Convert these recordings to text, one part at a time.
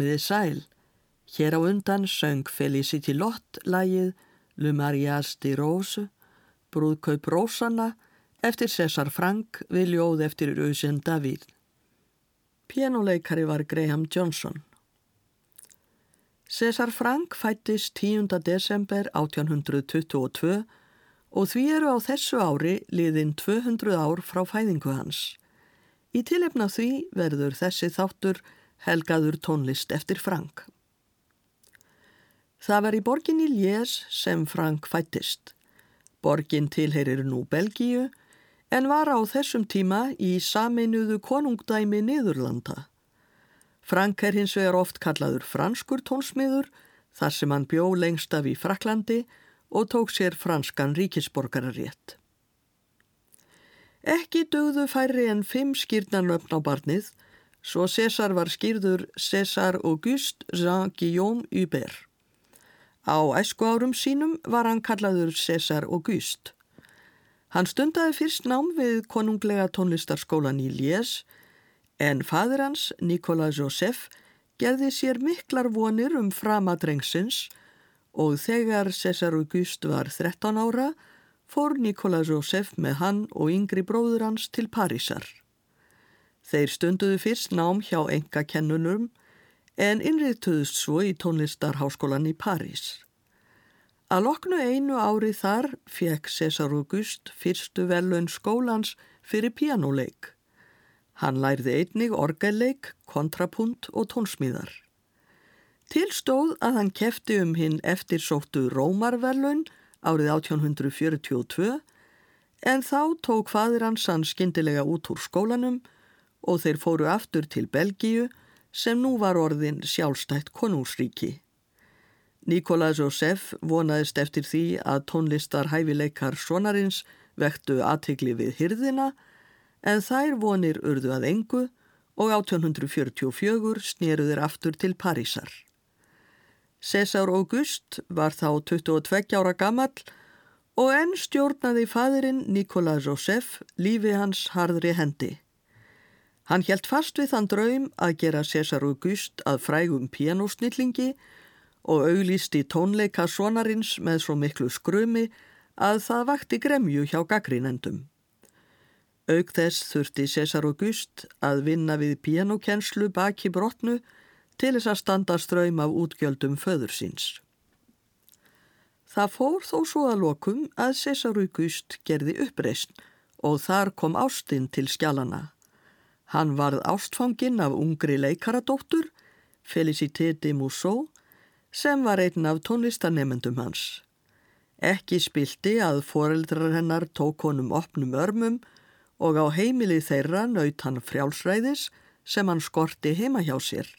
Komiði sæl. Hér á undan söng Felicity Lott lægið Le Mariage de Rose, brúðkaup Rósanna, eftir César Frank við ljóð eftir Eugene David. Pianoleikari var Graham Johnson. César Frank fættist 10. desember 1822 og því eru á þessu ári liðin 200 ár frá fæðingu hans. Í tilefna því verður þessi þáttur helgaður tónlist eftir Frank. Það var í borgin í Lies sem Frank fættist. Borgin tilherir nú Belgíu en var á þessum tíma í saminuðu konungdæmi Niðurlanda. Frank er hins vegar oft kallaður franskur tónsmiður þar sem hann bjó lengst af í Fraklandi og tók sér franskan ríkisborgararétt. Ekki dögðu færri en fimm skýrnanöfn á barnið svo César var skýrður César Auguste Jean Guillaume Hubert. Á æsku árum sínum var hann kallaður César Auguste. Hann stundaði fyrst nám við konunglega tónlistarskólan í Lies en fadur hans, Nicolas Joseph, gerði sér miklar vonir um framadrengsins og þegar César Auguste var 13 ára fór Nicolas Joseph með hann og yngri bróður hans til Parísar. Þeir stunduðu fyrst nám hjá enga kennunum en innriðtuðust svo í tónlistarháskólan í París. Að loknu einu ári þar fekk César August fyrstu velun skólans fyrir pianoleik. Hann lærði einnig orgelleik, kontrapunt og tónsmíðar. Tilstóð að hann kefti um hinn eftir sóttu Rómarvelun árið 1842 en þá tók fadir hans hann skindilega út úr skólanum og þeir fóru aftur til Belgíu sem nú var orðin sjálfstætt konungsríki. Nikolás Josef vonaðist eftir því að tónlistar hæfileikar sonarins vektu aðtegli við hyrðina en þær vonir urðu að engu og 1844 snýruður aftur til Parísar. César August var þá 22 ára gammal og enn stjórnaði fadurinn Nikolás Josef lífi hans harðri hendi. Hann helt fast við þann draum að gera César August að frægum pianosnillingi og auglýsti tónleika sonarins með svo miklu skrumi að það vakti gremju hjá gaggrínendum. Aug þess þurfti César August að vinna við pianokenslu baki brotnu til þess að standa ströym af útgjöldum föður síns. Það fór þó svo að lokum að César August gerði uppreist og þar kom Ástinn til skjálana. Hann varð ástfanginn af ungri leikaradóttur, Felicité de Mousseau, sem var einn af tónlistanemendum hans. Ekki spilti að foreldrar hennar tók honum opnum örmum og á heimilið þeirra naut hann frjálsræðis sem hann skorti heima hjá sér.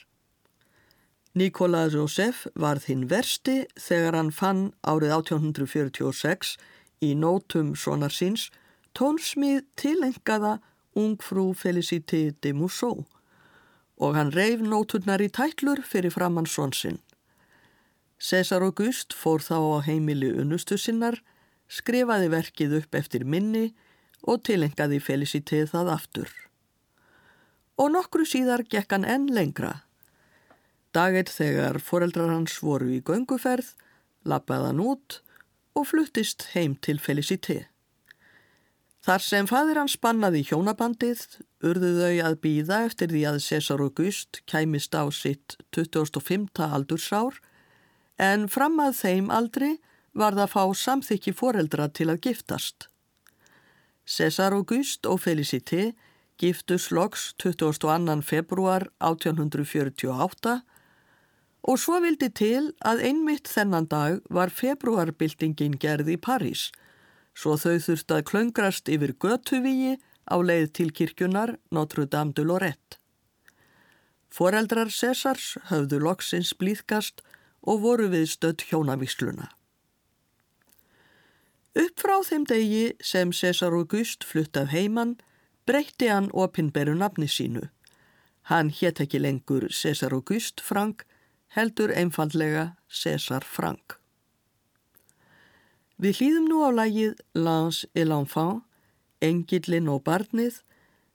Nikola Josef var þinn versti þegar hann fann árið 1846 í nótum sonar síns tónsmið tilengaða ungfrú Felicité de Mousseau og hann reif nóturnar í tætlur fyrir framann svonsinn. César August fór þá á heimili unnustu sinnar, skrifaði verkið upp eftir minni og tilengaði Felicité það aftur. Og nokkru síðar gekk hann enn lengra. Daginn þegar foreldrar hans voru í gönguferð, lappaði hann út og fluttist heim til Felicité. Þar sem fadir hans bannaði hjónabandið urðu þau að býða eftir því að César August kæmist á sitt 25. aldursár en fram að þeim aldri var það að fá samþykki foreldra til að giftast. César August og Felicité giftus loks 22. februar 1848 og svo vildi til að einmitt þennan dag var februarbyltingin gerð í París svo þau þurft að klöngrast yfir götuvíi á leið til kirkjunar Notre Dame de Lorette. Foreldrar Césars höfðu loksins blíðkast og voru við stödd hjónavísluna. Upp frá þeim degi sem César August flutt af heimann breytti hann opinberu nafni sínu. Hann hétt ekki lengur César August Frank, heldur einfallega César Frank. Við hlýðum nú á lagið Lance et l'enfant, Engillin og barnið,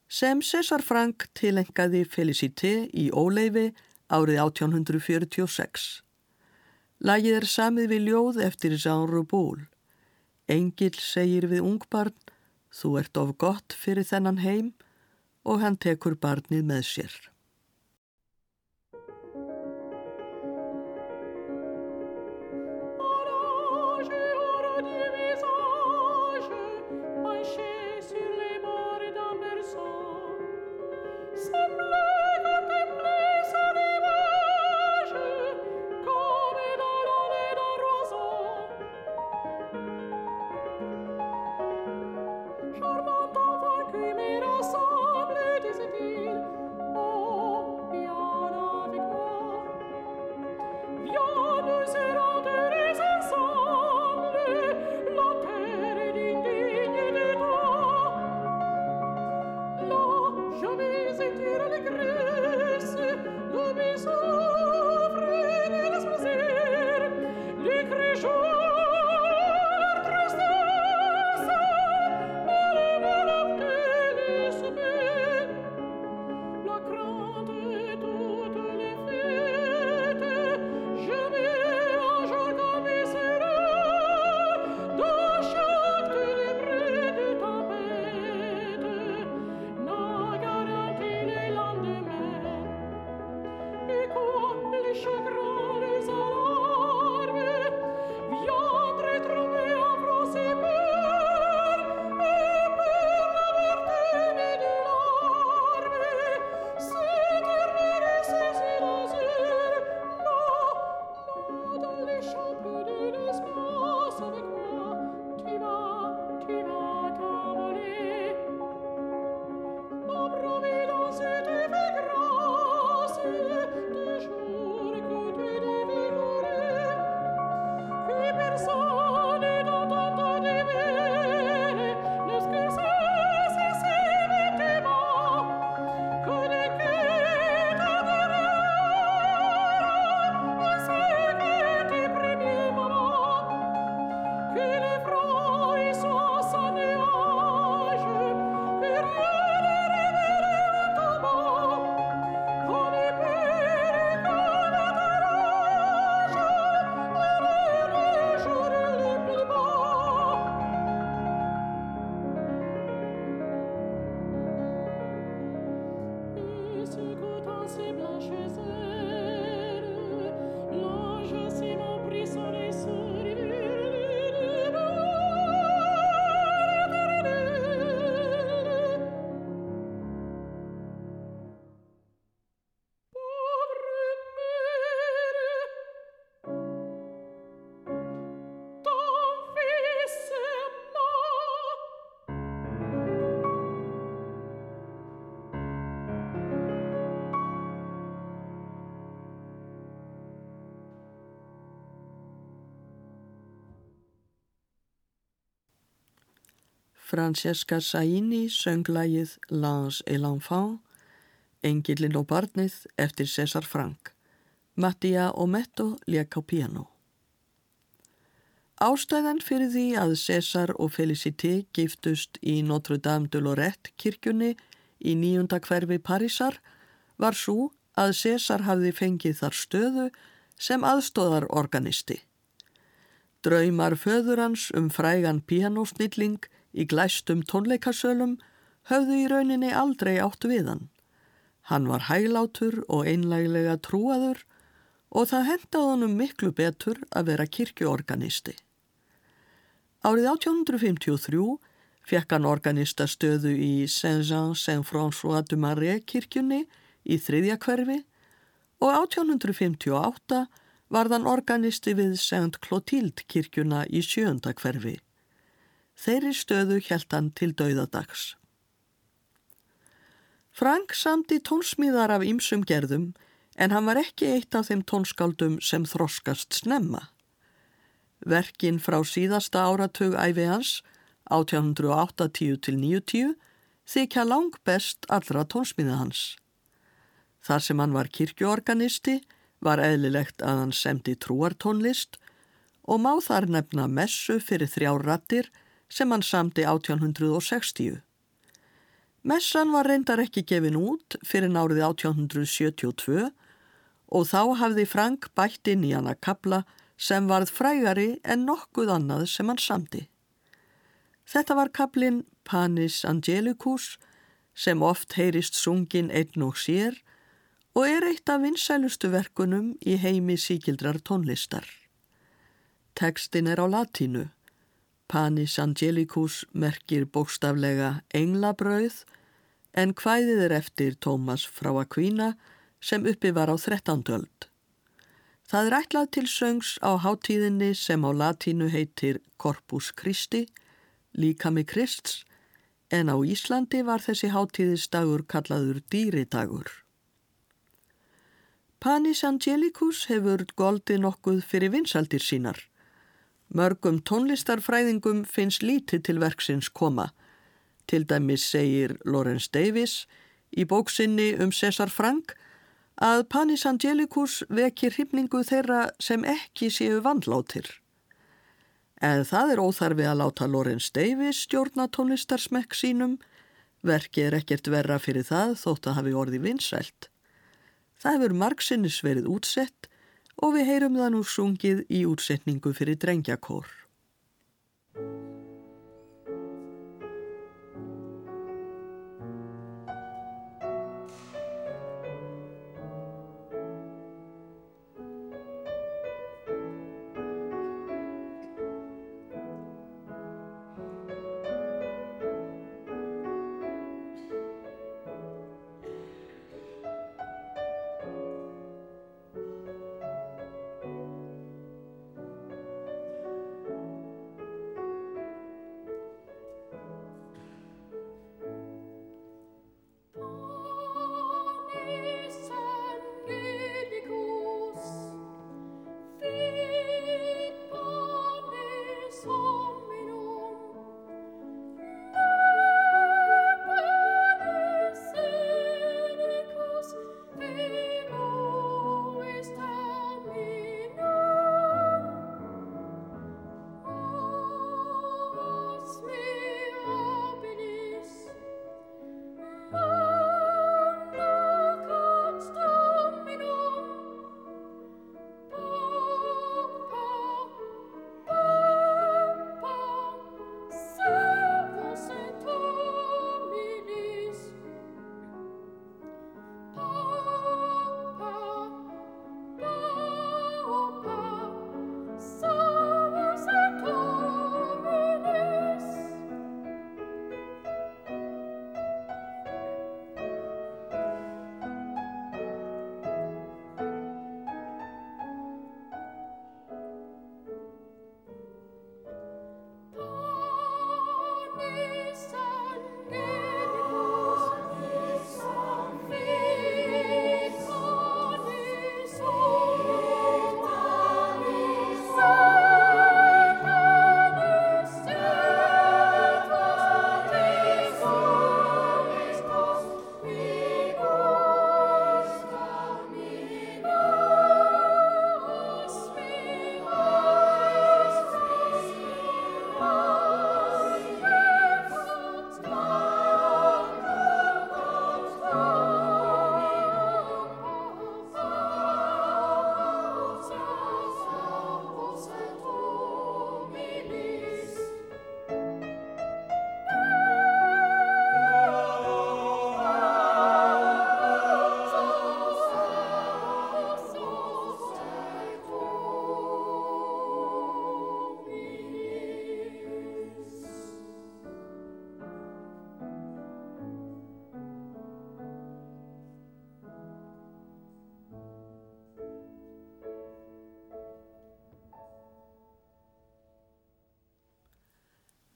sem César Frank tilengaði Felicité í óleifi árið 1846. Lagið er samið við ljóð eftir Jean Roubaud. Engill segir við ungbarn, þú ert of gott fyrir þennan heim og hann tekur barnið með sér. Francesca Saini söng lægið L'Ange et l'Enfant, Engilinn og barnið eftir César Frank. Mattia Ometto lék á piano. Ástæðan fyrir því að César og Felicité giftust í Notre Dame de Lorette kirkjunni í nýjunda hverfi Parísar var svo að César hafði fengið þar stöðu sem aðstóðar organisti. Draumar föður hans um frægan pianosnilling í glæstum tónleikasölum höfðu í rauninni aldrei átt við hann. Hann var hæglátur og einlæglega trúaður og það hendaði honum miklu betur að vera kirkjuorganisti. Árið 1853 fekk hann organistastöðu í Saint-Jean-Saint-François de Marais kirkjunni í þriðja hverfi og 1858 var þann organisti við Saint Clotilde kirkjuna í sjönda hverfi. Þeirri stöðu hjælt hann til dauðadags. Frank samti tónsmíðar af ýmsum gerðum en hann var ekki eitt af þeim tónskáldum sem þroskast snemma. Verkin frá síðasta áratug æfi hans, 1880-90, þykja lang best allra tónsmíða hans. Þar sem hann var kirkjuorganisti var eðlilegt að hann semdi trúartónlist og má þar nefna messu fyrir þrjá rattir sem hann samti 1860. Messan var reyndar ekki gefin út fyrir nárið 1872 og þá hafði Frank bætt inn í hana kabla sem varð frægari en nokkuð annað sem hann samti. Þetta var kablin Panis Angelicus sem oft heyrist sungin einn og sér og er eitt af vinsælustu verkunum í heimi síkildrar tónlistar. Tekstin er á latínu Panis Angelicus merkir bókstaflega englabrauð en hvæðið er eftir Tómas frá Aquina sem uppi var á 13. öld. Það er ætlað til söngs á hátíðinni sem á latínu heitir Corpus Christi, líka með Krists, en á Íslandi var þessi hátíðistagur kallaður dýridagur. Panis Angelicus hefur goldi nokkuð fyrir vinsaldir sínar. Mörgum tónlistarfræðingum finnst lítið til verksins koma. Til dæmis segir Lawrence Davis í bóksinni um César Frank að Panis Angelicus vekir hryfningu þeirra sem ekki séu vandlátir. En það er óþarfi að láta Lawrence Davis stjórna tónlistarsmekk sínum. Verki er ekkert verra fyrir það þótt að hafi orði vinsælt. Það hefur margsinnis verið útsett og við heyrum það nú sungið í útsetningu fyrir drengjakór.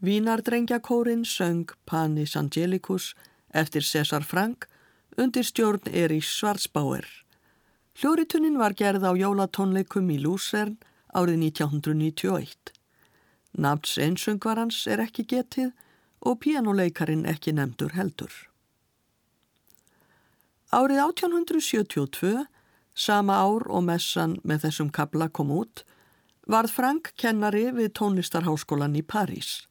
Vínardrengjakórin söng Panis Angelicus eftir César Frank undir stjórn Erís Svartsbáer. Hljóritunnin var gerð á jólatónleikum í Lúsern árið 1991. Nafns einsöngvarans er ekki getið og pianoleikarin ekki nefndur heldur. Árið 1872, sama ár og messan með þessum kabla kom út, varð Frank kennari við tónlistarháskólan í París.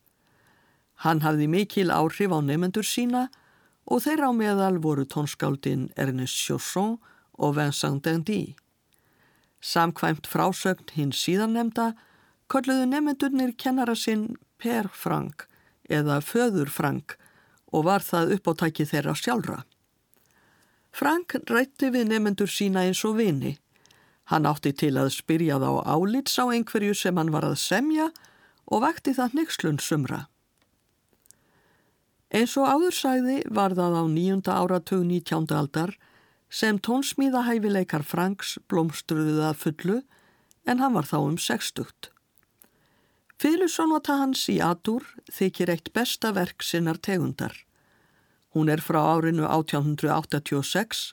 Hann hafði mikil áhrif á nefnendur sína og þeirra á meðal voru tónskáldin Ernest Chausson og Vincent Dendy. Samkvæmt frásögn hinn síðan nefnda kolluðu nefndurnir kennara sinn Per Frank eða Föður Frank og var það uppáttæki þeirra sjálfra. Frank rætti við nefnendur sína eins og vini. Hann átti til að spyrja þá álits á einhverju sem hann var að semja og vakti það nexlun sumra. Eins og áður sagði var það á nýjunda áratug 19. aldar sem tónsmíðahæfileikar Franks blómstruðuð að fullu en hann var þá um sextugt. Fylusónota hans í Adur þykir eitt besta verk sinnar tegundar. Hún er frá árinu 1886,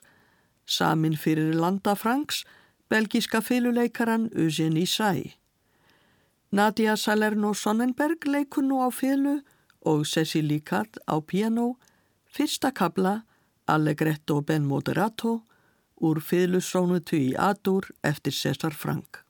samin fyrir landa Franks, belgíska fyluleikaran Eugenie Say. Nadia Salerno Sonnenberg leikur nú á fylu og Cecil Licard á piano, fyrsta kabla Allegretto ben moderato úr fyðlusónutu í Adur eftir César Frank.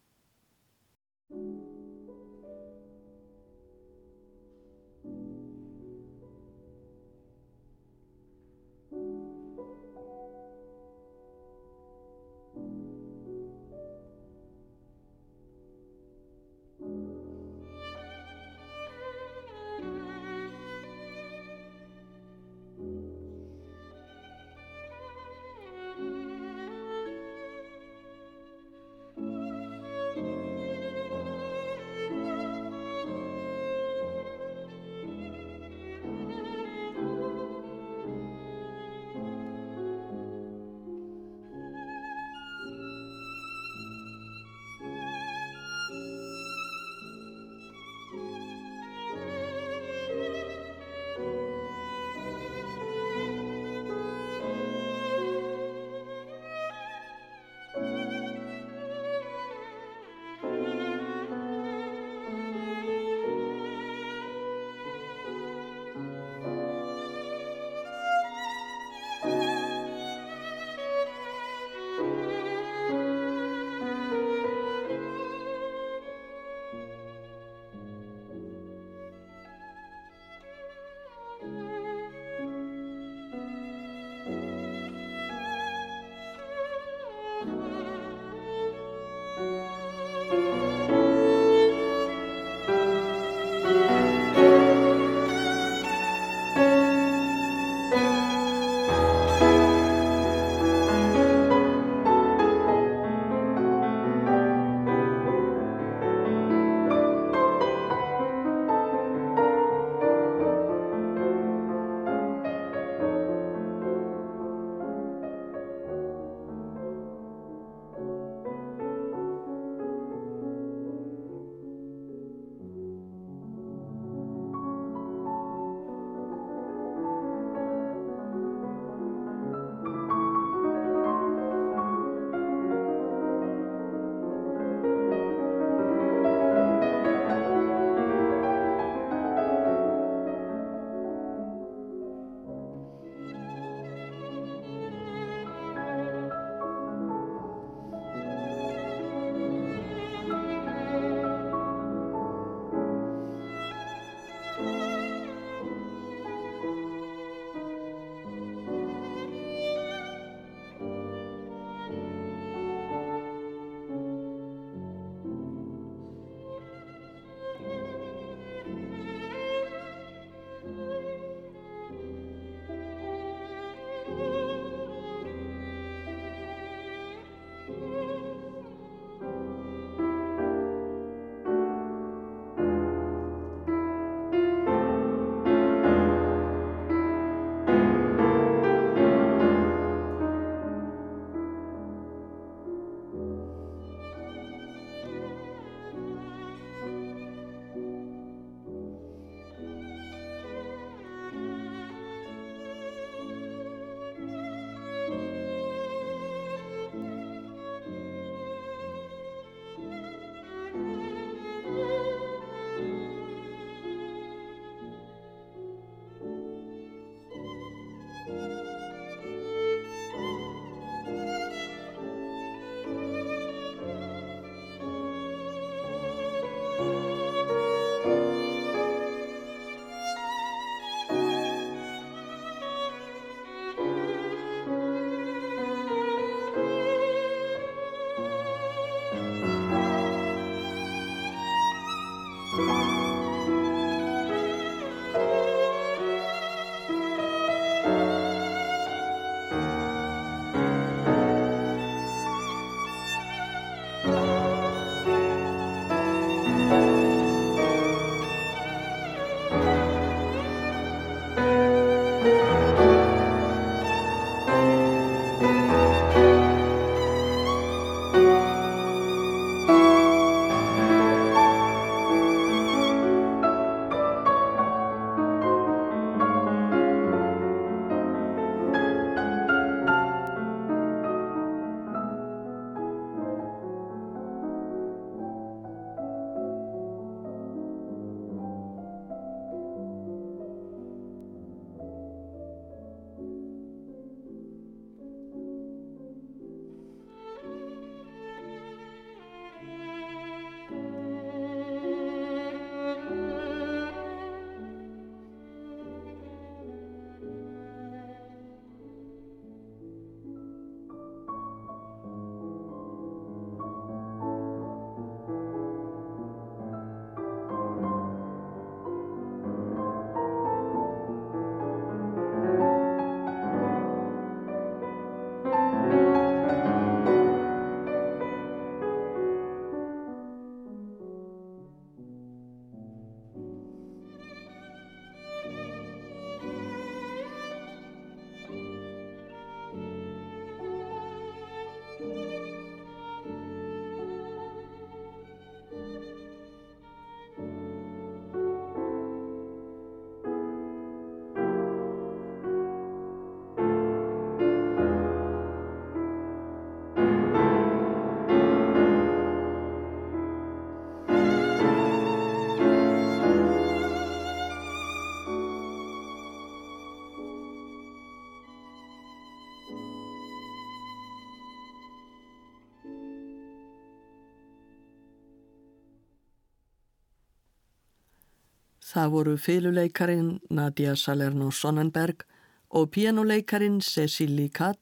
Það voru fyluleikarin Nadia Salerno Sonnenberg og pianoleikarin Cecily Katt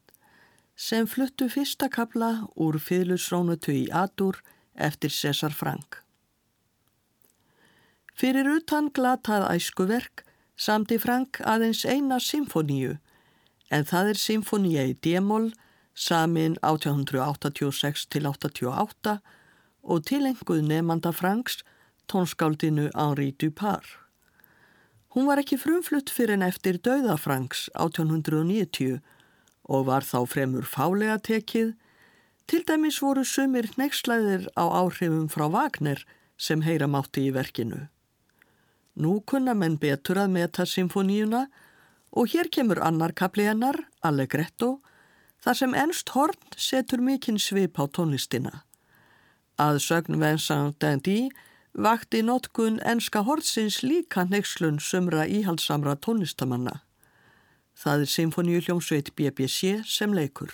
sem fluttu fyrsta kabla úr fylusrónutu í Adur eftir César Frank. Fyrir utan glatað æskuverk samti Frank aðeins eina symfoníu en það er symfónia í D-moll samin 1886 til 88 og tilenguð nefnanda Franks tónskáldinu Henri Dupar. Hún var ekki frumflutt fyrir en eftir dauða Franks 1890 og var þá fremur fálega tekið, til dæmis voru sumir nextlæðir á áhrifum frá Wagner sem heyra mátti í verkinu. Nú kunna menn betur að meta symfoníuna og hér kemur annar kapli hennar, Allegretto, þar sem ennst horn setur mikinn svip á tónlistina. Að sögn Vincent Dandy vakti notkun ennska hortsins líka nexlun sumra íhaldsamra tónlistamanna. Það er symfoníu hljómsveit BBC sem leikur.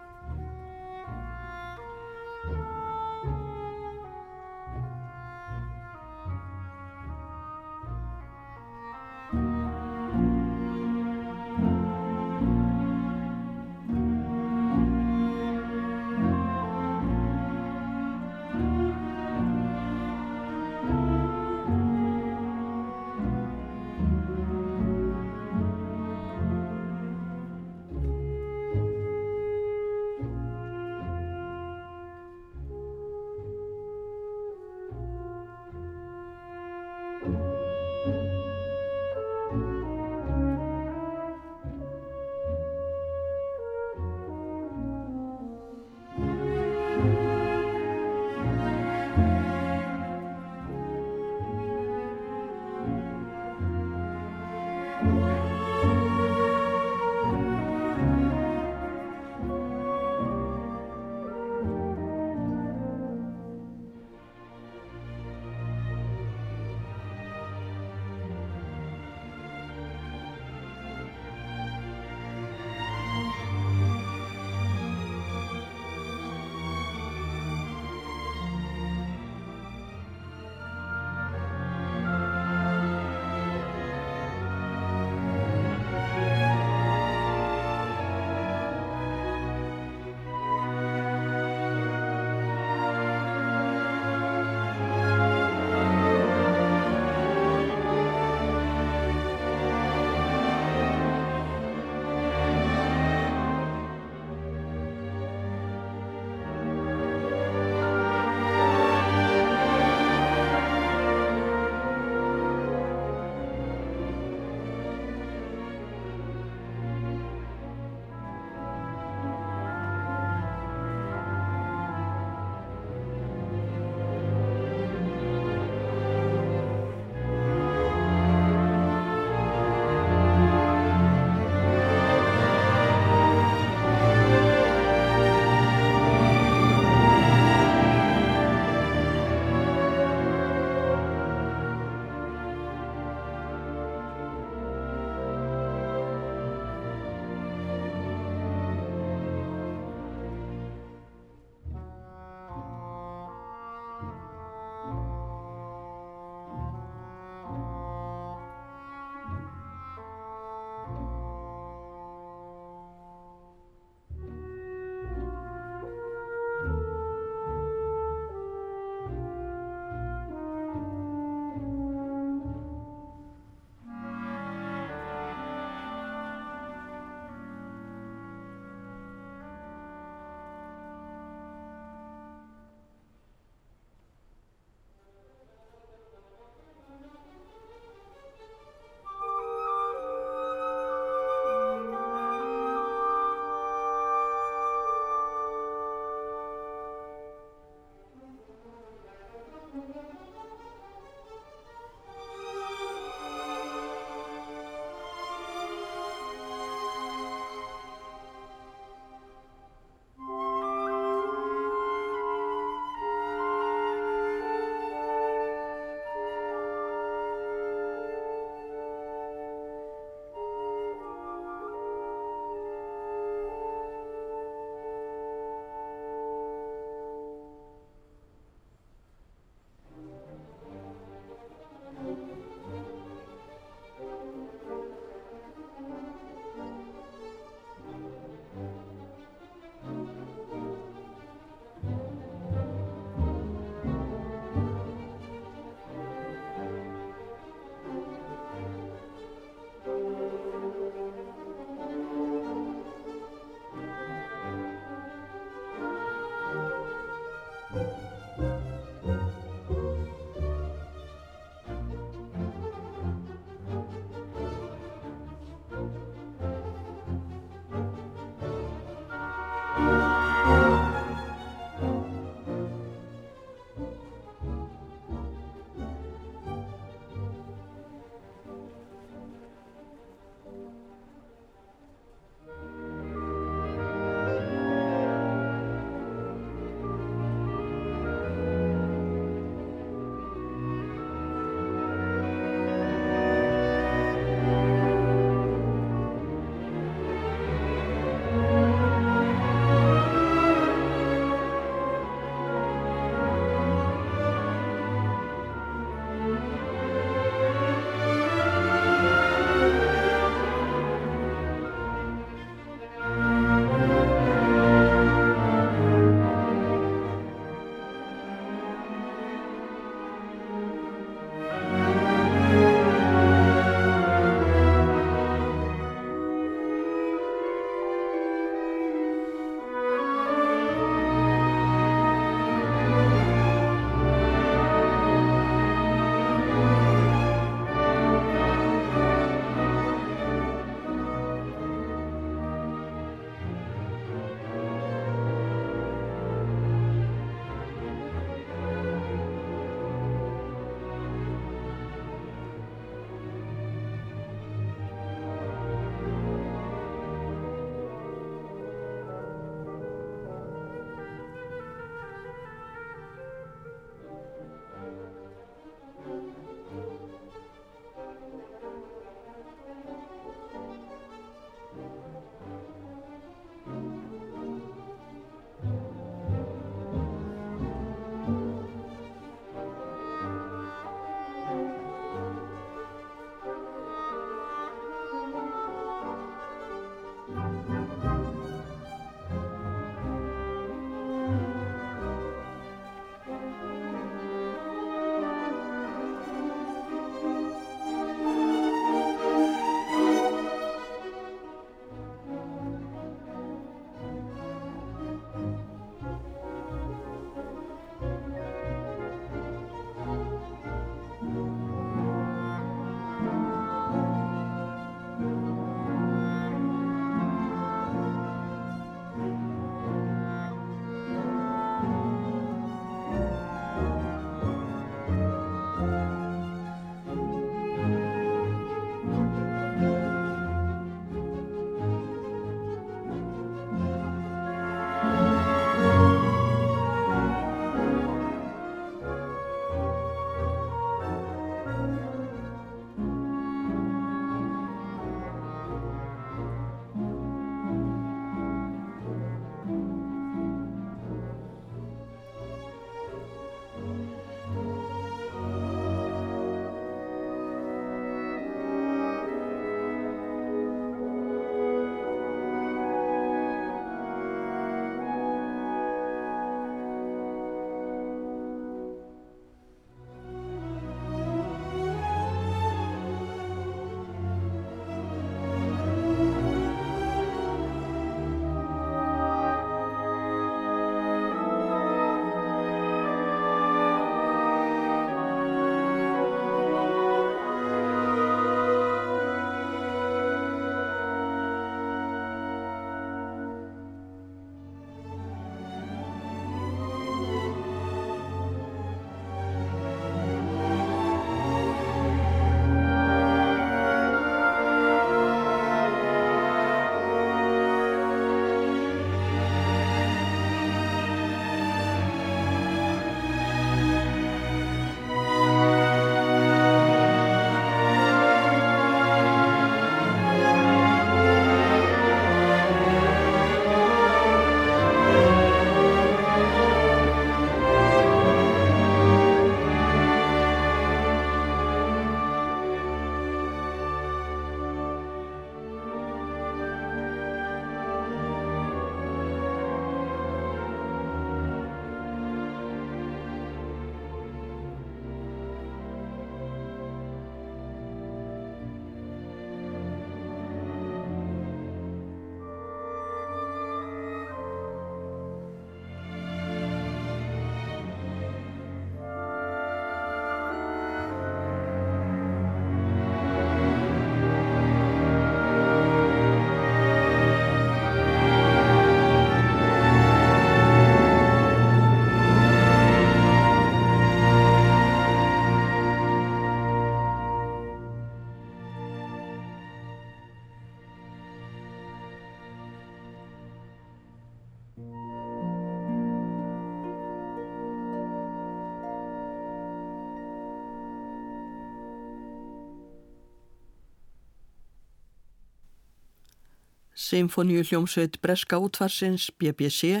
Symfoníu hljómsveit Breska útvarsins BBC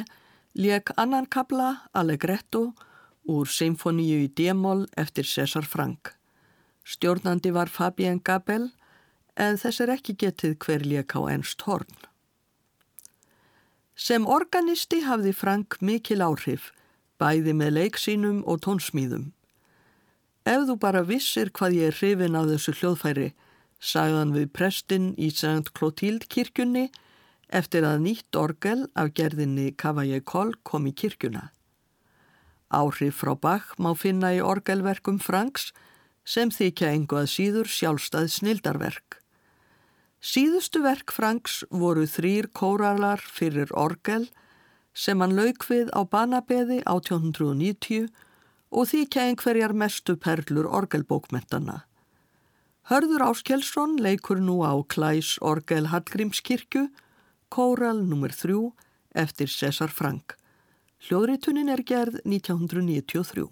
leik annan kabla Allegretto úr Symfoníu í D-moll eftir César Frank. Stjórnandi var Fabien Gabel en þess er ekki getið hver leik á ennst horn. Sem organisti hafði Frank mikil áhrif, bæði með leiksínum og tónsmýðum. Ef þú bara vissir hvað ég er hrifin af þessu hljóðfæri, sagðan við prestinn í St. Clotilde kirkjunni eftir að nýtt orgel af gerðinni Cavaillé Coll kom í kirkjuna. Áhrif frá Bach má finna í orgelverkum Franks sem þykja engu að síður sjálfstæð snildarverk. Síðustu verk Franks voru þrýr kóralar fyrir orgel sem hann lauk við á banabeði 1890 og þykja einhverjar mestu perlur orgelbókmentana. Hörður Áskjelsson leikur nú á Klæs Orgel Hallgrímskirkju, Kóral nr. 3 eftir César Frank. Hljóðritunin er gerð 1993.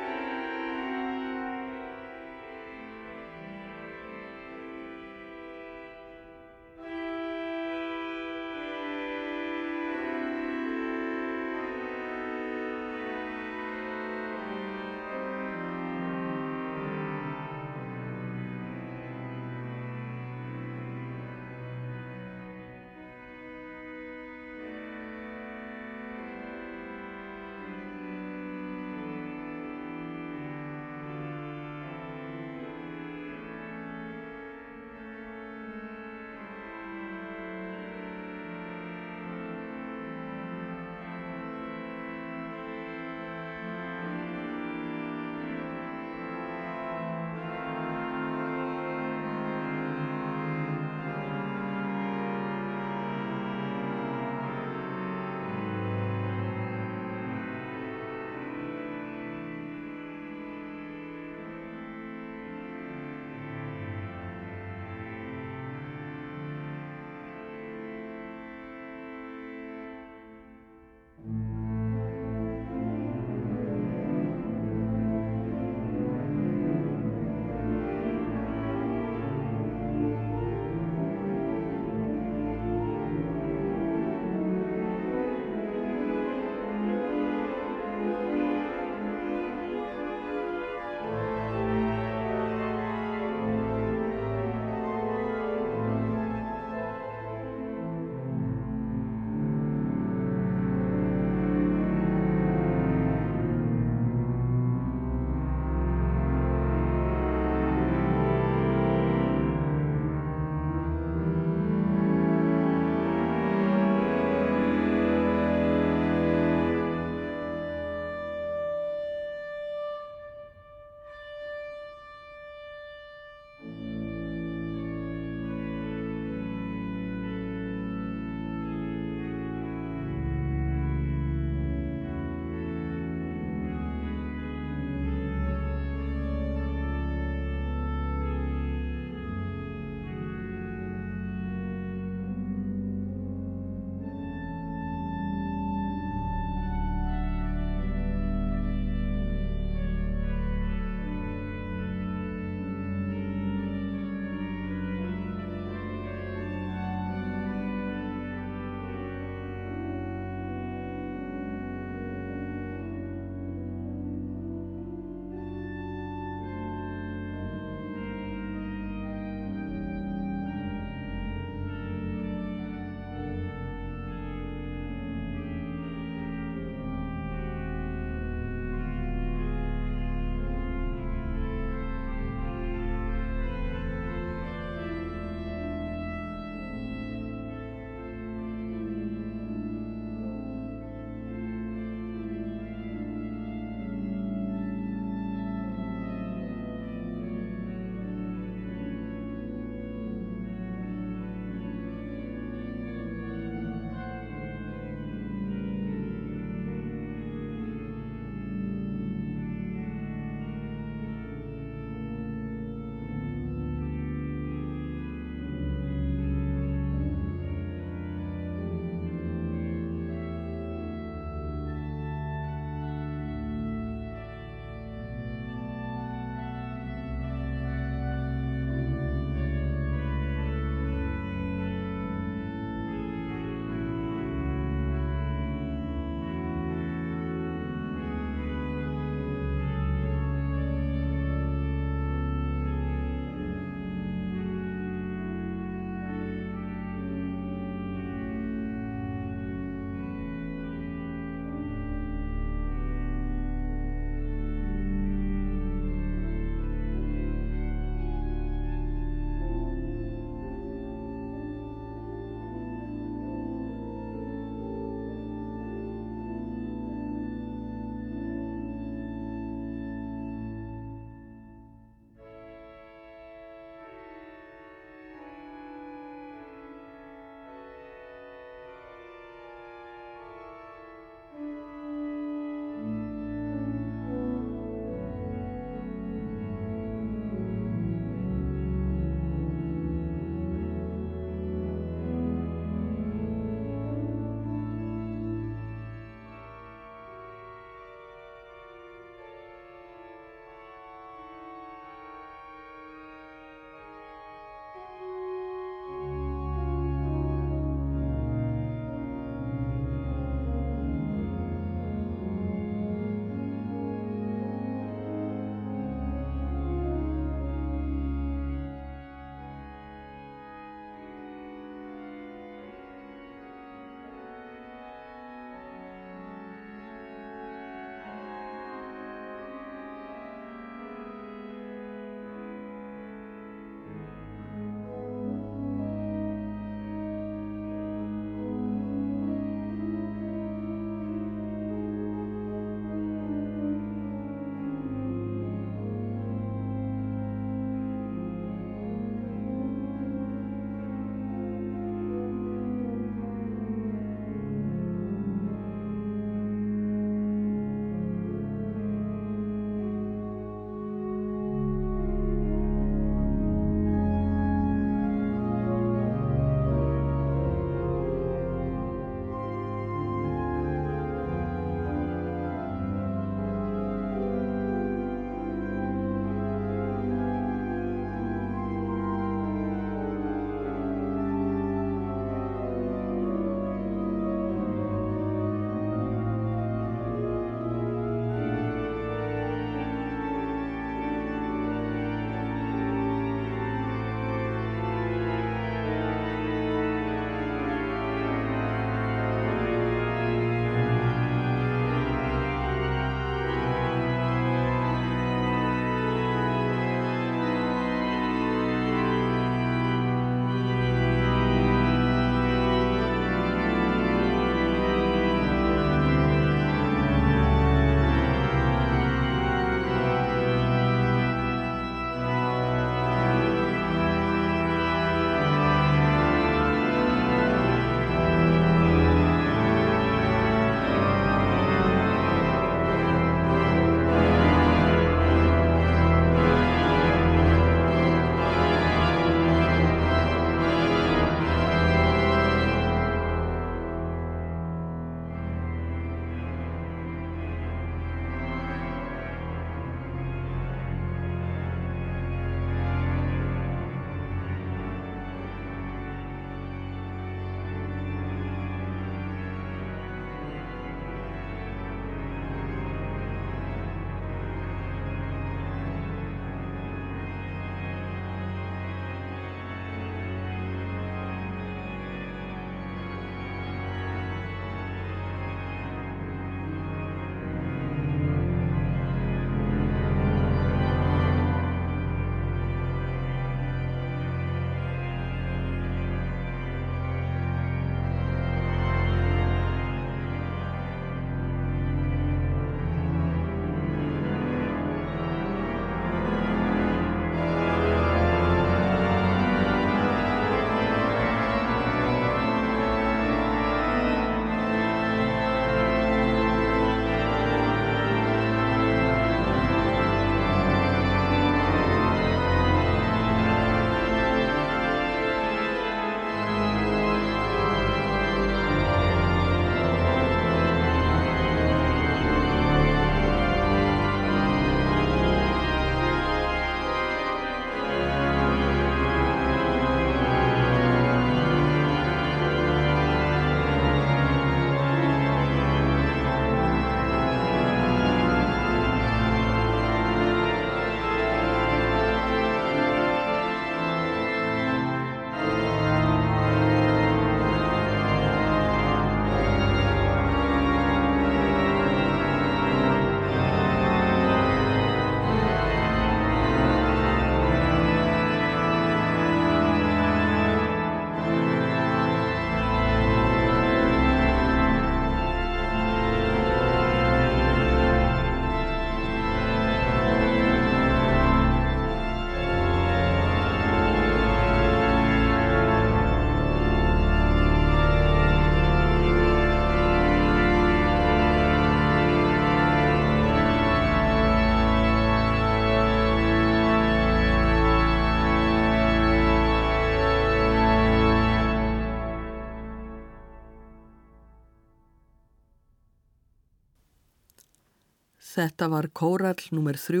Þetta var kórall nr. 3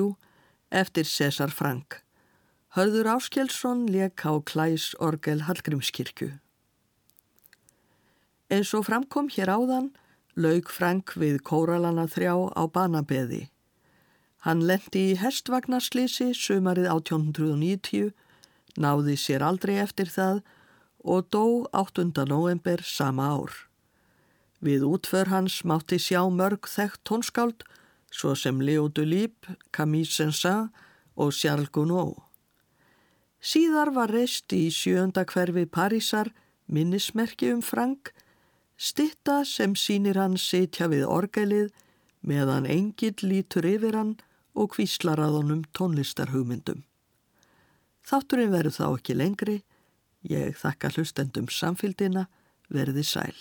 eftir César Frank. Hörður Áskjelsson leik á Klæs Orgel Hallgrímskirkju. Eins og framkom hér áðan laug Frank við kóralana þrjá á banabeði. Hann lendi í hestvagnaslýsi sumarið 1890, náði sér aldrei eftir það og dó 8. november sama ár. Við útför hans mátti sjá mörg þekkt tónskáld svo sem Léo Dulip, Camille Saint-Saëns og Charles Gounod. Síðar var reist í sjönda hverfi Parísar minnismerki um Frank, stitta sem sínir hann sitja við orgelið meðan engill lítur yfir hann og kvíslar að honum tónlistarhugmyndum. Þátturinn verður þá ekki lengri, ég þakka hlustendum samfélgina, verði sæl.